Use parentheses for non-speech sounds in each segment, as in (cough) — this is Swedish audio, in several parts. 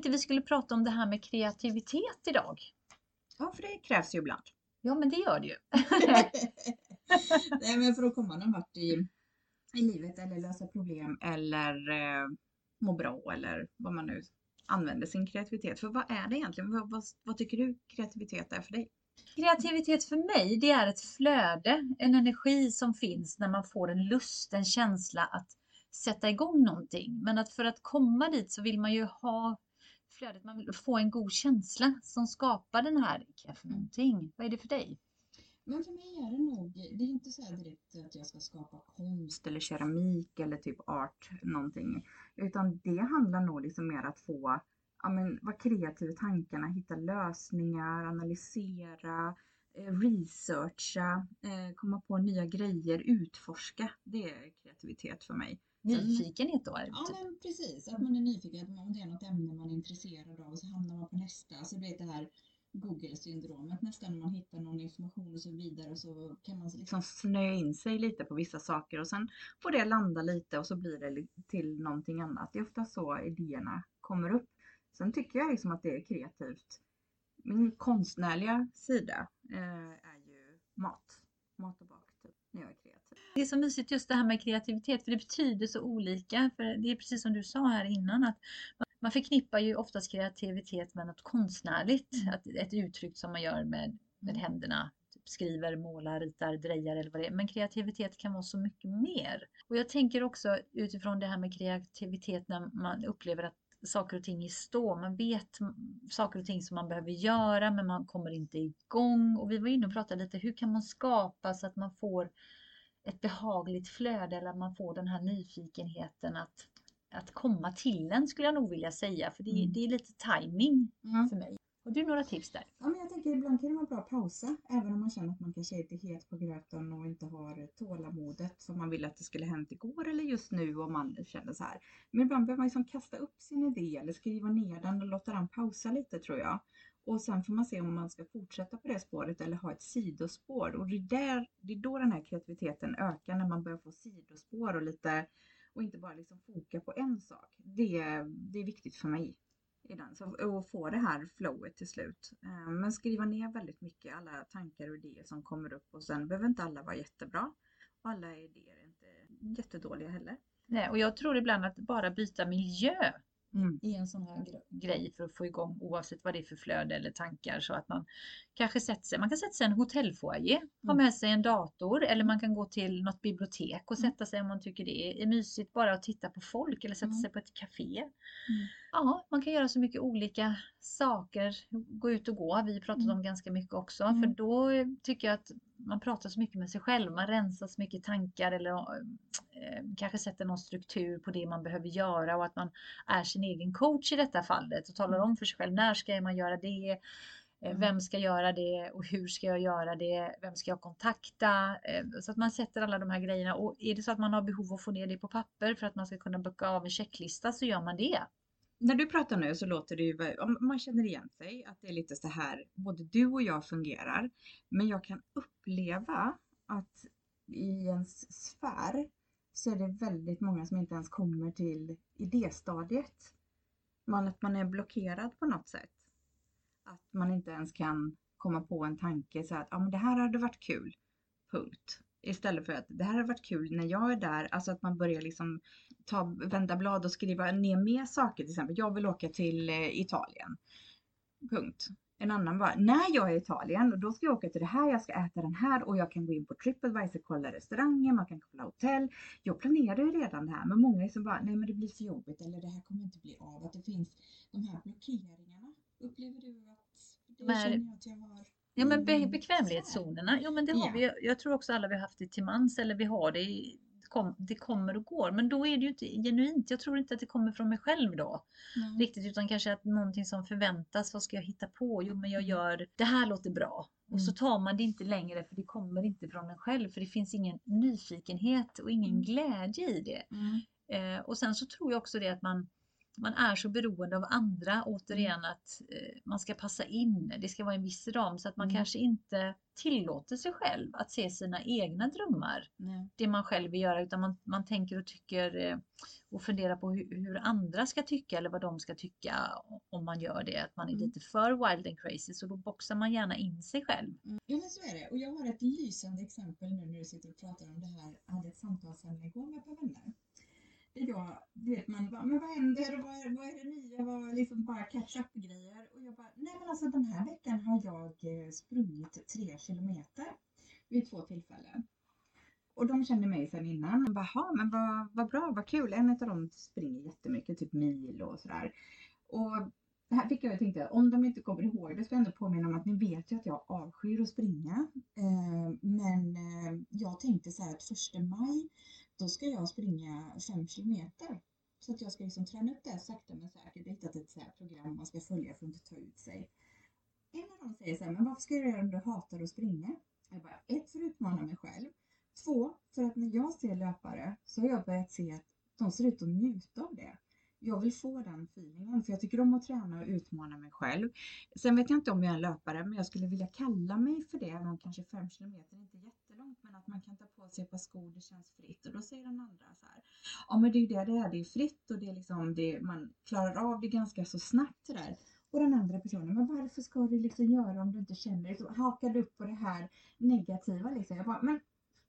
tänkte vi skulle prata om det här med kreativitet idag. Ja, för det krävs ju ibland. Ja, men det gör det ju. (laughs) Nej, men för att komma någon vart i, i livet eller lösa problem eller eh, må bra eller vad man nu använder sin kreativitet. För vad är det egentligen? Vad, vad, vad tycker du kreativitet är för dig? Kreativitet för mig, det är ett flöde, en energi som finns när man får en lust, en känsla att sätta igång någonting. Men att för att komma dit så vill man ju ha flödet, man vill få en god känsla som skapar den här, kaffe någonting? Vad är det för dig? Men för mig är det nog, det är inte så här direkt att jag ska skapa konst eller keramik eller typ art någonting. Utan det handlar nog liksom mer att få, ja men vara kreativ i tankarna, hitta lösningar, analysera, eh, researcha, eh, komma på nya grejer, utforska. Det är kreativitet för mig. Nyfikenhet då? Ja typ. men precis, att man är nyfiken, om det är något ämne man är intresserad av och så hamnar man på nästa. Så du vet det här Google-syndromet nästan när man hittar någon information och så vidare så kan man liksom snöa in sig lite på vissa saker och sen får det landa lite och så blir det till någonting annat. Det är ofta så idéerna kommer upp. Sen tycker jag liksom att det är kreativt. Min konstnärliga sida eh, är ju mat. Mat och bak typ, när jag är kreativ. Det är så mysigt just det här med kreativitet för det betyder så olika. För Det är precis som du sa här innan att man förknippar ju oftast kreativitet med något konstnärligt, mm. att, ett uttryck som man gör med, med mm. händerna. Typ skriver, målar, ritar, drejar eller vad det är. Men kreativitet kan vara så mycket mer. Och jag tänker också utifrån det här med kreativitet när man upplever att saker och ting i stå. Man vet saker och ting som man behöver göra men man kommer inte igång. Och vi var inne och pratade lite, hur kan man skapa så att man får ett behagligt flöde eller att man får den här nyfikenheten att att komma till den skulle jag nog vilja säga. För det, mm. det är lite timing mm. för mig. Har du några tips där? Ja, men jag tänker ibland kan det vara bra att pausa. Även om man känner att man kanske är lite het på gröten och inte har tålamodet som man ville att det skulle hänt igår eller just nu om man känner så här. Men ibland behöver man liksom kasta upp sin idé eller skriva ner den och låta den pausa lite tror jag. Och sen får man se om man ska fortsätta på det spåret eller ha ett sidospår. Och det är, där, det är då den här kreativiteten ökar när man börjar få sidospår och lite och inte bara liksom foka på en sak. Det, det är viktigt för mig. I den. Så, och få det här flowet till slut. Eh, men skriva ner väldigt mycket, alla tankar och idéer som kommer upp och sen behöver inte alla vara jättebra. Och alla idéer är inte jättedåliga heller. Nej, och jag tror ibland att bara byta miljö mm. i en sån här grej för att få igång oavsett vad det är för flöde eller tankar så att man kanske sätter sig, man kan sätta sig i en hotellfoyer, ha mm. med sig en dator eller man kan gå till något bibliotek och mm. sätta sig om man tycker det är mysigt bara att titta på folk eller sätta mm. sig på ett café. Mm. Ja, man kan göra så mycket olika saker, gå ut och gå, vi pratat om ganska mycket också, för då tycker jag att man pratar så mycket med sig själv, man rensar så mycket tankar eller eh, kanske sätter någon struktur på det man behöver göra och att man är sin egen coach i detta fallet och talar om för sig själv när ska man göra det, eh, mm. vem ska göra det och hur ska jag göra det? Vem ska jag kontakta? Eh, så att man sätter alla de här grejerna och är det så att man har behov av att få ner det på papper för att man ska kunna bocka av en checklista så gör man det. När du pratar nu så låter det ju, man känner igen sig, att det är lite så här, både du och jag fungerar. Men jag kan uppleva att i ens sfär så är det väldigt många som inte ens kommer till idéstadiet. Man, att man är blockerad på något sätt. Att man inte ens kan komma på en tanke så att ja men det här hade varit kul. Punkt. Istället för att det här hade varit kul när jag är där. Alltså att man börjar liksom ta, vända blad och skriva ner mer saker. Till exempel, jag vill åka till eh, Italien. Punkt. En annan bara, när jag är i Italien, då ska jag åka till det här, jag ska äta den här och jag kan gå in på Tripadvisor, kolla restauranger, man kan kolla hotell. Jag planerar ju redan det här, men många är som bara, nej men det blir för jobbigt eller det här kommer inte bli av. Att det finns de här blockeringarna. Upplever du att det men, känner jag att jag har? Ja men be bekvämlighetszonerna, ja men det har ja. vi. Jag tror också alla vi har haft det till mans eller vi har det i kom, det kommer och går. Men då är det ju inte genuint. Jag tror inte att det kommer från mig själv då. Mm. Riktigt, utan kanske att någonting som förväntas. Vad ska jag hitta på? Jo, men jag mm. gör, det här låter bra. Mm. Och så mm. tar man det inte längre för det kommer inte från en själv. För det finns ingen nyfikenhet och ingen mm. glädje i det. Mm. Eh, och sen så tror jag också det att man man är så beroende av andra, återigen mm. att eh, man ska passa in, det ska vara en viss ram så att man mm. kanske inte tillåter sig själv att se sina egna drömmar, Nej. det man själv vill göra, utan man, man tänker och tycker eh, och funderar på hur, hur, andra ska tycka eller vad de ska tycka om man gör det, att man är mm. lite för wild and crazy, så då boxar man gärna in sig själv. Mm. Ja men så är det, och jag har ett lysande exempel nu när du sitter och pratar om det här, jag hade ett samtalsämne igår med ett par vänner idag vet man men vad händer och vad är, vad är det nya, vad liksom bara catch up grejer. Och jag bara, nej men alltså den här veckan har jag eh, sprungit tre kilometer vid två tillfällen. Och de kände mig sedan innan. Jaha, men vad, vad bra, vad kul. En av dem springer jättemycket, typ mil och sådär. Och det här fick jag tänkte, om de inte kommer ihåg det ska jag ändå påminna om att ni vet ju att jag avskyr att springa. Eh, men eh, jag tänkte så här att första maj då ska jag springa 5 kilometer. Så att jag ska liksom träna upp det här sakta men säkert. Jag har hittat ett så program man ska följa för att inte ta ut sig. En av dem säger så här, men varför ska du göra om du hatar att springa? Jag bara, ett, för att utmana mig själv. Två, för att när jag ser löpare så har jag börjat se att de ser ut att njuta av det. Jag vill få den feelingen för jag tycker om att träna och utmana mig själv. Sen vet jag inte om jag är en löpare men jag skulle vilja kalla mig för det, även om kanske 5 kilometer inte är jättelångt men att man kan ta på sig ett par skor, det känns fritt. Och då säger den andra så här, ja men det är ju det det är, det är fritt och det är liksom, det, man klarar av det ganska så snabbt det där. Och den andra personen, men varför ska du liksom göra om du inte känner dig så hakad upp på det här negativa liksom. Jag bara, men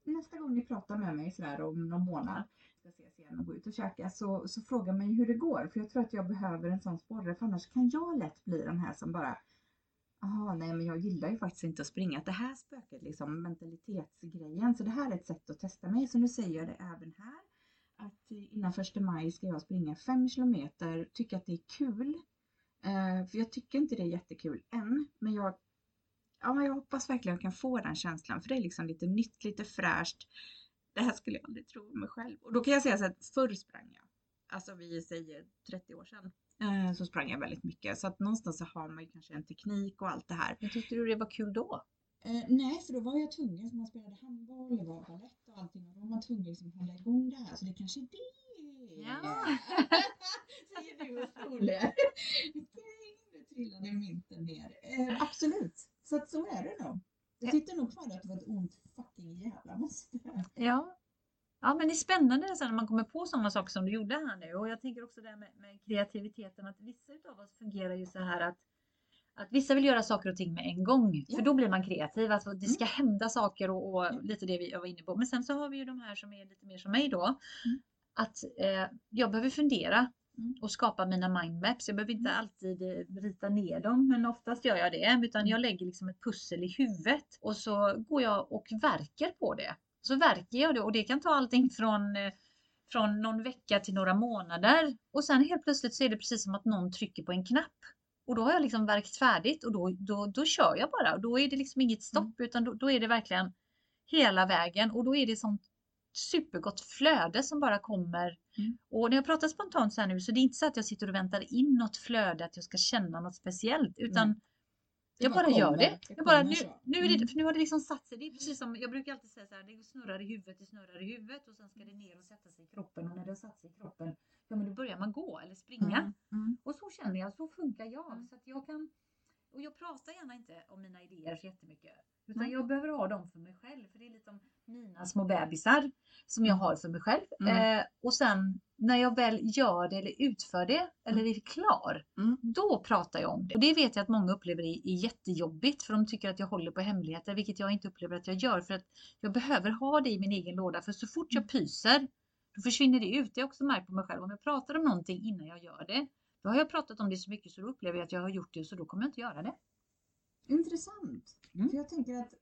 nästa gång ni pratar med mig sådär om någon månad, ska ses igen och gå ut och käka, så, så fråga mig hur det går. För jag tror att jag behöver en sån sporre, för annars kan jag lätt bli den här som bara Jaha, nej men jag gillar ju faktiskt inte att springa. Att det här spöket liksom mentalitetsgrejen. Så det här är ett sätt att testa mig. Så nu säger jag det även här. Att innan första maj ska jag springa 5 kilometer. Tycka att det är kul. Uh, för jag tycker inte det är jättekul än. Men jag, ja, men jag hoppas verkligen att jag kan få den känslan. För det är liksom lite nytt, lite fräscht. Det här skulle jag aldrig tro om mig själv. Och då kan jag säga så att förr sprang jag. Alltså vi säger 30 år sedan. Eh, så sprang jag väldigt mycket. Så att någonstans så har man ju kanske en teknik och allt det här. Men tyckte du det var kul då? Eh, nej, för då var jag tvungen, för man spelade handboll, det var balett och allting och då var man tvungen liksom att hålla igång det här. Så det kanske är det. Ja. (laughs) Säger du och Stole. Nu trillade mynten ner. Eh, absolut, så att så är det nog. Jag tyckte nog kvar att det var ett ont fucking jävla måste. Ja, Ja, men det är spännande sen när man kommer på sådana saker som du gjorde här nu. Och jag tänker också det med, med kreativiteten, att vissa av oss fungerar ju så här att att vissa vill göra saker och ting med en gång, ja. för då blir man kreativ. Alltså det ska mm. hända saker och, och ja. lite det vi var inne på. Men sen så har vi ju de här som är lite mer som mig då. Mm. Att eh, jag behöver fundera mm. Och skapa mina mindmaps. Jag behöver inte mm. alltid eh, rita ner dem, men oftast gör jag det. Utan mm. jag lägger liksom ett pussel i huvudet och så går jag och verkar på det. Så verkar jag det och det kan ta allting från, eh, från någon vecka till några månader. Och sen helt plötsligt så är det precis som att någon trycker på en knapp. Och då har jag liksom verkt färdigt och då, då, då kör jag bara. Och då är det liksom inget stopp mm. utan då, då, är det verkligen hela vägen och då är det sånt supergott flöde som bara kommer. Mm. Och när jag pratar spontant så här nu så det är inte så att jag sitter och väntar in något flöde att jag ska känna något speciellt utan mm. Jag bara, bara gör det. det jag bara, nu, nu, är det, mm. nu har det liksom satt sig. Det är precis som, jag brukar alltid säga så här, det snurrar i huvudet, det snurrar i huvudet och sen ska det ner och sätta sig i kroppen och när det har satt sig i kroppen, ja men då börjar man gå eller springa. Mm. Mm. Och så känner jag, så funkar jag. Mm. Så att jag kan, och jag pratar gärna inte om mina idéer så jättemycket. Utan jag behöver ha dem för mig själv. För det är liksom mina små bebisar som jag har för mig själv. Mm. Eh, och sen när jag väl gör det eller utför det eller är klar, mm. då pratar jag om det. Och det vet jag att många upplever är, jättejobbigt för de tycker att jag håller på hemligheter, vilket jag inte upplever att jag gör. För att jag behöver ha det i min egen låda, för så fort jag mm. pyser, då försvinner det ut. Det är också märkt på mig själv. Om jag pratar om någonting innan jag gör det, då har jag pratat om det så mycket så då upplever jag att jag har gjort det så då kommer jag inte göra det. Intressant. Mm. För jag tänker att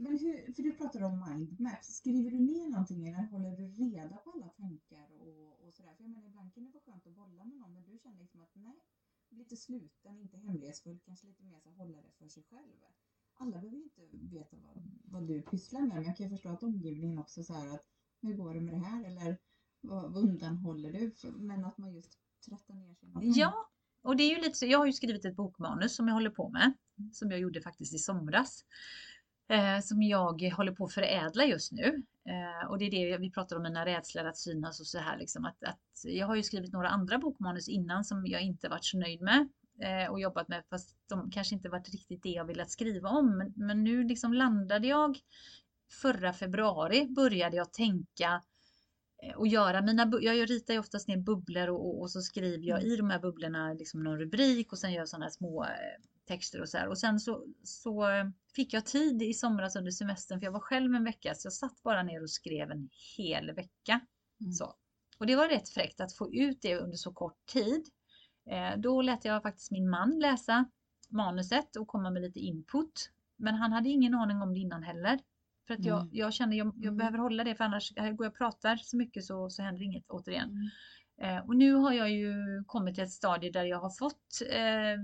men hur, för du pratar om mindmaps, skriver du ner någonting eller håller du reda på alla tankar och, och sådär? För jag menar ibland kan det vara skönt att bolla med någon men du känner liksom att nej, lite sluten, inte hemlighetsfull, kanske lite mer så hålla det för sig själv. Alla behöver inte veta vad, vad du pysslar med men jag kan ju förstå att omgivningen också så här att hur går det med det här eller vad, vad undanhåller du? Men att man just tröttar ner sig. Ja, och det är ju lite så, jag har ju skrivit ett bokmanus som jag håller på med, som jag gjorde faktiskt i somras. eh, som jag håller på att förädla just nu. Eh, och det är det vi pratar om, mina rädslor att synas och så här liksom att, att jag har ju skrivit några andra bokmanus innan som jag inte varit så nöjd med eh, och jobbat med fast de kanske inte varit riktigt det jag velat skriva om. Men, men nu liksom landade jag förra februari började jag tänka och göra mina, jag ritar ju oftast ner bubblor och, och så skriver jag mm. i de här bubblorna liksom någon rubrik och sen gör jag sådana små eh, texter och så här. Och sen så, så eh, fick jag tid i somras under semestern för jag var själv en vecka så jag satt bara ner och skrev en hel vecka. Mm. Så. Och det var rätt fräckt att få ut det under så kort tid. Eh, då lät jag faktiskt min man läsa manuset och komma med lite input. Men han hade ingen aning om det innan heller. För att jag, mm. jag känner jag, jag mm. behöver hålla det för annars går jag och pratar så mycket så, så händer inget återigen. Mm. Eh, och nu har jag ju kommit till ett stadie där jag har fått eh,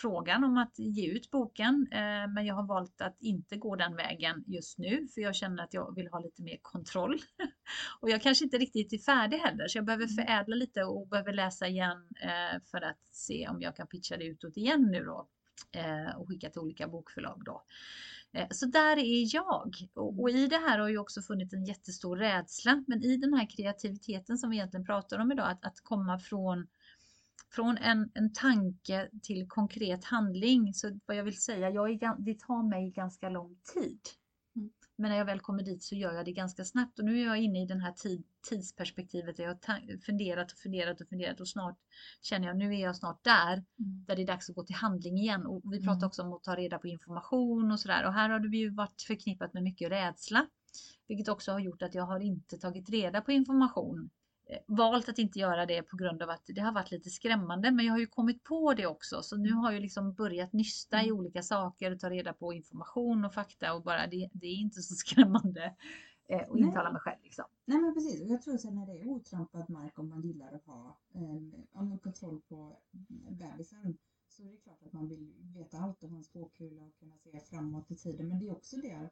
frågan om att ge ut boken. Eh, men jag har valt att inte gå den vägen just nu för jag känner att jag vill ha lite mer kontroll. (laughs) och jag kanske inte riktigt är färdig heller så jag behöver förädla lite och behöver läsa igen eh, för att se om jag kan pitcha det utåt igen nu då Eh, och skicka till olika bokförlag då. Eh, så där är jag. Och i det här har ju också funnits en jättestor rädsla. Men i den här kreativiteten som vi egentligen pratar om idag, att, att komma från, från en, en tanke till konkret handling. Så vad jag vill säga, jag är, det tar mig ganska lång tid. Men när jag väl kommer dit så gör jag det ganska snabbt. Och nu är jag inne i den här tid, tidsperspektivet. Där jag har funderat och funderat och funderat. Och snart känner jag nu är jag snart där mm. där det är dags att gå till handling igen. Och vi pratar mm. också om att ta reda på information och sådär. Och här har det ju varit förknippat med mycket rädsla vilket också har gjort att jag har inte tagit reda på information valt att inte göra det på grund av att det har varit lite skrämmande. Men jag har ju kommit på det också. Så nu har jag liksom börjat nysta i mm. olika saker och ta reda på information och fakta och bara det, det är inte så (laughs) skrämmande eh, och intala mig själv. Liksom. Nej men precis, och jag tror att när det är otrampad mark om man gillar att ha eh, kontroll på bebisen så är det klart att man vill veta allt om hans spåkula och kunna se framåt i tiden. Men det är också det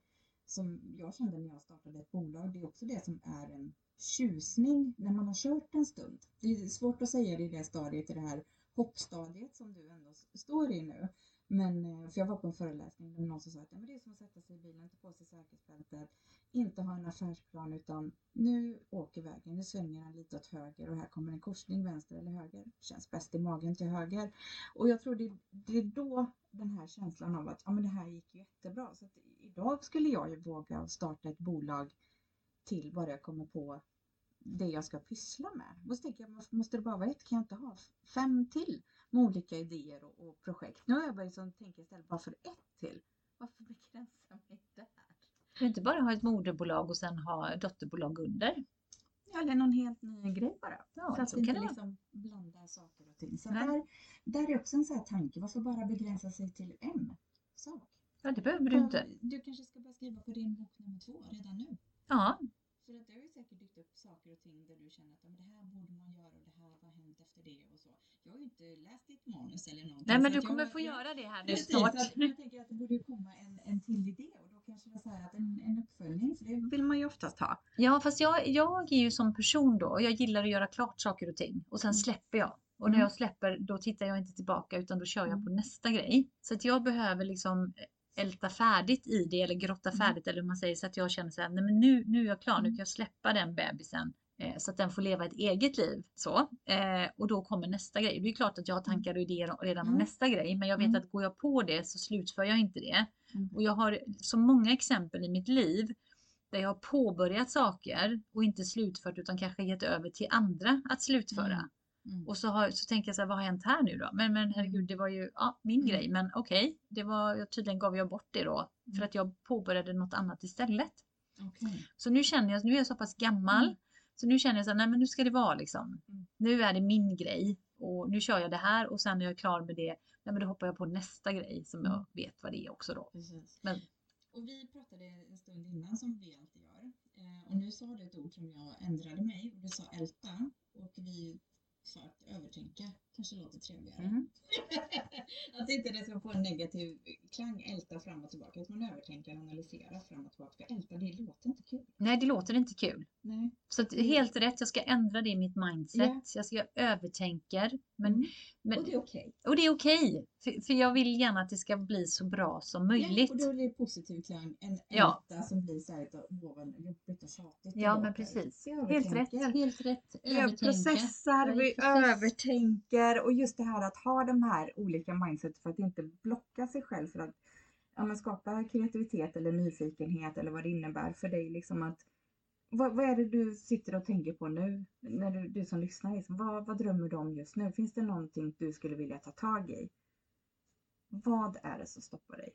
som jag kände när jag startade ett bolag. Det är också det som är en tjusning när man har kört en stund. Det är svårt att säga det i det stadiet, i det här hoppstadiet som du ändå står i nu. Men, eh, för jag var på en föreläsning där någon som sa att ja, men det är som att sätta sig i bilen, ta på sig säkerhetsbältet, inte ha en affärsplan utan nu åker vägen, nu svänger den lite åt höger och här kommer en korsning vänster eller höger. Känns bäst i magen till höger. Och jag tror det, det är då den här känslan av att ja, men det här gick jättebra. Så att idag skulle jag ju våga starta ett bolag till bara jag kommer på det jag ska pyssla med. Och så tänker jag, måste det bara vara ett? Kan jag inte ha fem till med olika idéer och, och projekt? Nu har jag börjat tänka istället bara för ett till. Varför begränsa mig där? Kan du inte bara ha ett moderbolag och sen ha dotterbolag under? Ja, eller någon helt ny grej bara. Ja, för att inte liksom blanda saker och ting. Så där, där är också en sån här tanke, varför bara begränsa sig till en sak? Ja, det behöver du inte. Du kanske ska börja skriva på din bok nummer två redan nu. Ja, för att det har ju säkert dykt upp saker och ting där du känner att det här borde man göra och det här har hänt efter det och så. Jag har ju inte läst ditt manus eller någonting. Nej men du kommer jag, få göra det här nu snart. jag tänker att det borde komma en, en till idé och då kanske det är så här att en, en uppföljning, för det vill man ju oftast ha. Ja fast jag, jag är ju som person då, jag gillar att göra klart saker och ting och sen mm. släpper jag. Och när mm. jag släpper då tittar jag inte tillbaka utan då kör jag på mm. nästa grej. Så att jag behöver liksom älta färdigt i det eller grotta mm. färdigt eller hur man säger så att jag känner så här, nej men nu, nu är jag klar, nu mm. kan jag släppa den bebisen eh, så att den får leva ett eget liv. Så. Eh, och då kommer nästa grej. Det är klart att jag har mm. tankar och idéer redan om mm. nästa grej, men jag vet att går jag på det så slutför jag inte det. Mm. Och jag har så många exempel i mitt liv där jag har påbörjat saker och inte slutfört utan kanske gett över till andra att slutföra. Mm. Mm. Och så, har, så tänker jag så här, vad har hänt här nu då? Men, men herregud, det var ju ja, min mm. grej. Men okej, okay, det var, tydligen gav jag bort det då. För mm. att jag påbörjade något annat istället. Okay. Så nu känner jag, nu är jag så pass gammal. Mm. Så nu känner jag så här, nej men nu ska det vara liksom. Mm. Nu är det min grej. Och nu kör jag det här och sen när jag är klar med det, nej men då hoppar jag på nästa grej som jag mm. vet vad det är också då. Men, och vi pratade en stund innan som vi alltid gör. Eh, och nu sa du ett ord som jag ändrade mig och du sa älta. Och vi för att övertänka kanske låter trevligare. Mm. (laughs) att inte det ska få en negativ klang, älta fram och tillbaka. Att man övertänker analyserar fram och tillbaka. Älta, det låter inte kul. Nej, det låter inte kul. Nej. Så att, helt rätt, jag ska ändra det i mitt mindset. Yeah. Jag ska övertänker. Men, mm. men, och det är okej. Okay. Och det är okej. Okay, för, för, jag vill gärna att det ska bli så bra som möjligt. Ja, och då är det positiv klang. En ja. älta som blir så här ovan, jobbigt och tjatigt. Ja, men precis. Helt rätt. Helt rätt. Vi processar, vi övertänker och just det här att ha de här olika mindset för att inte blocka sig själv för att ja, skapa kreativitet eller nyfikenhet eller vad det innebär för dig liksom att vad, vad, är det du sitter och tänker på nu? När du, du som lyssnar, liksom, vad, vad drömmer du om just nu? Finns det någonting du skulle vilja ta tag i? Vad är det som stoppar dig?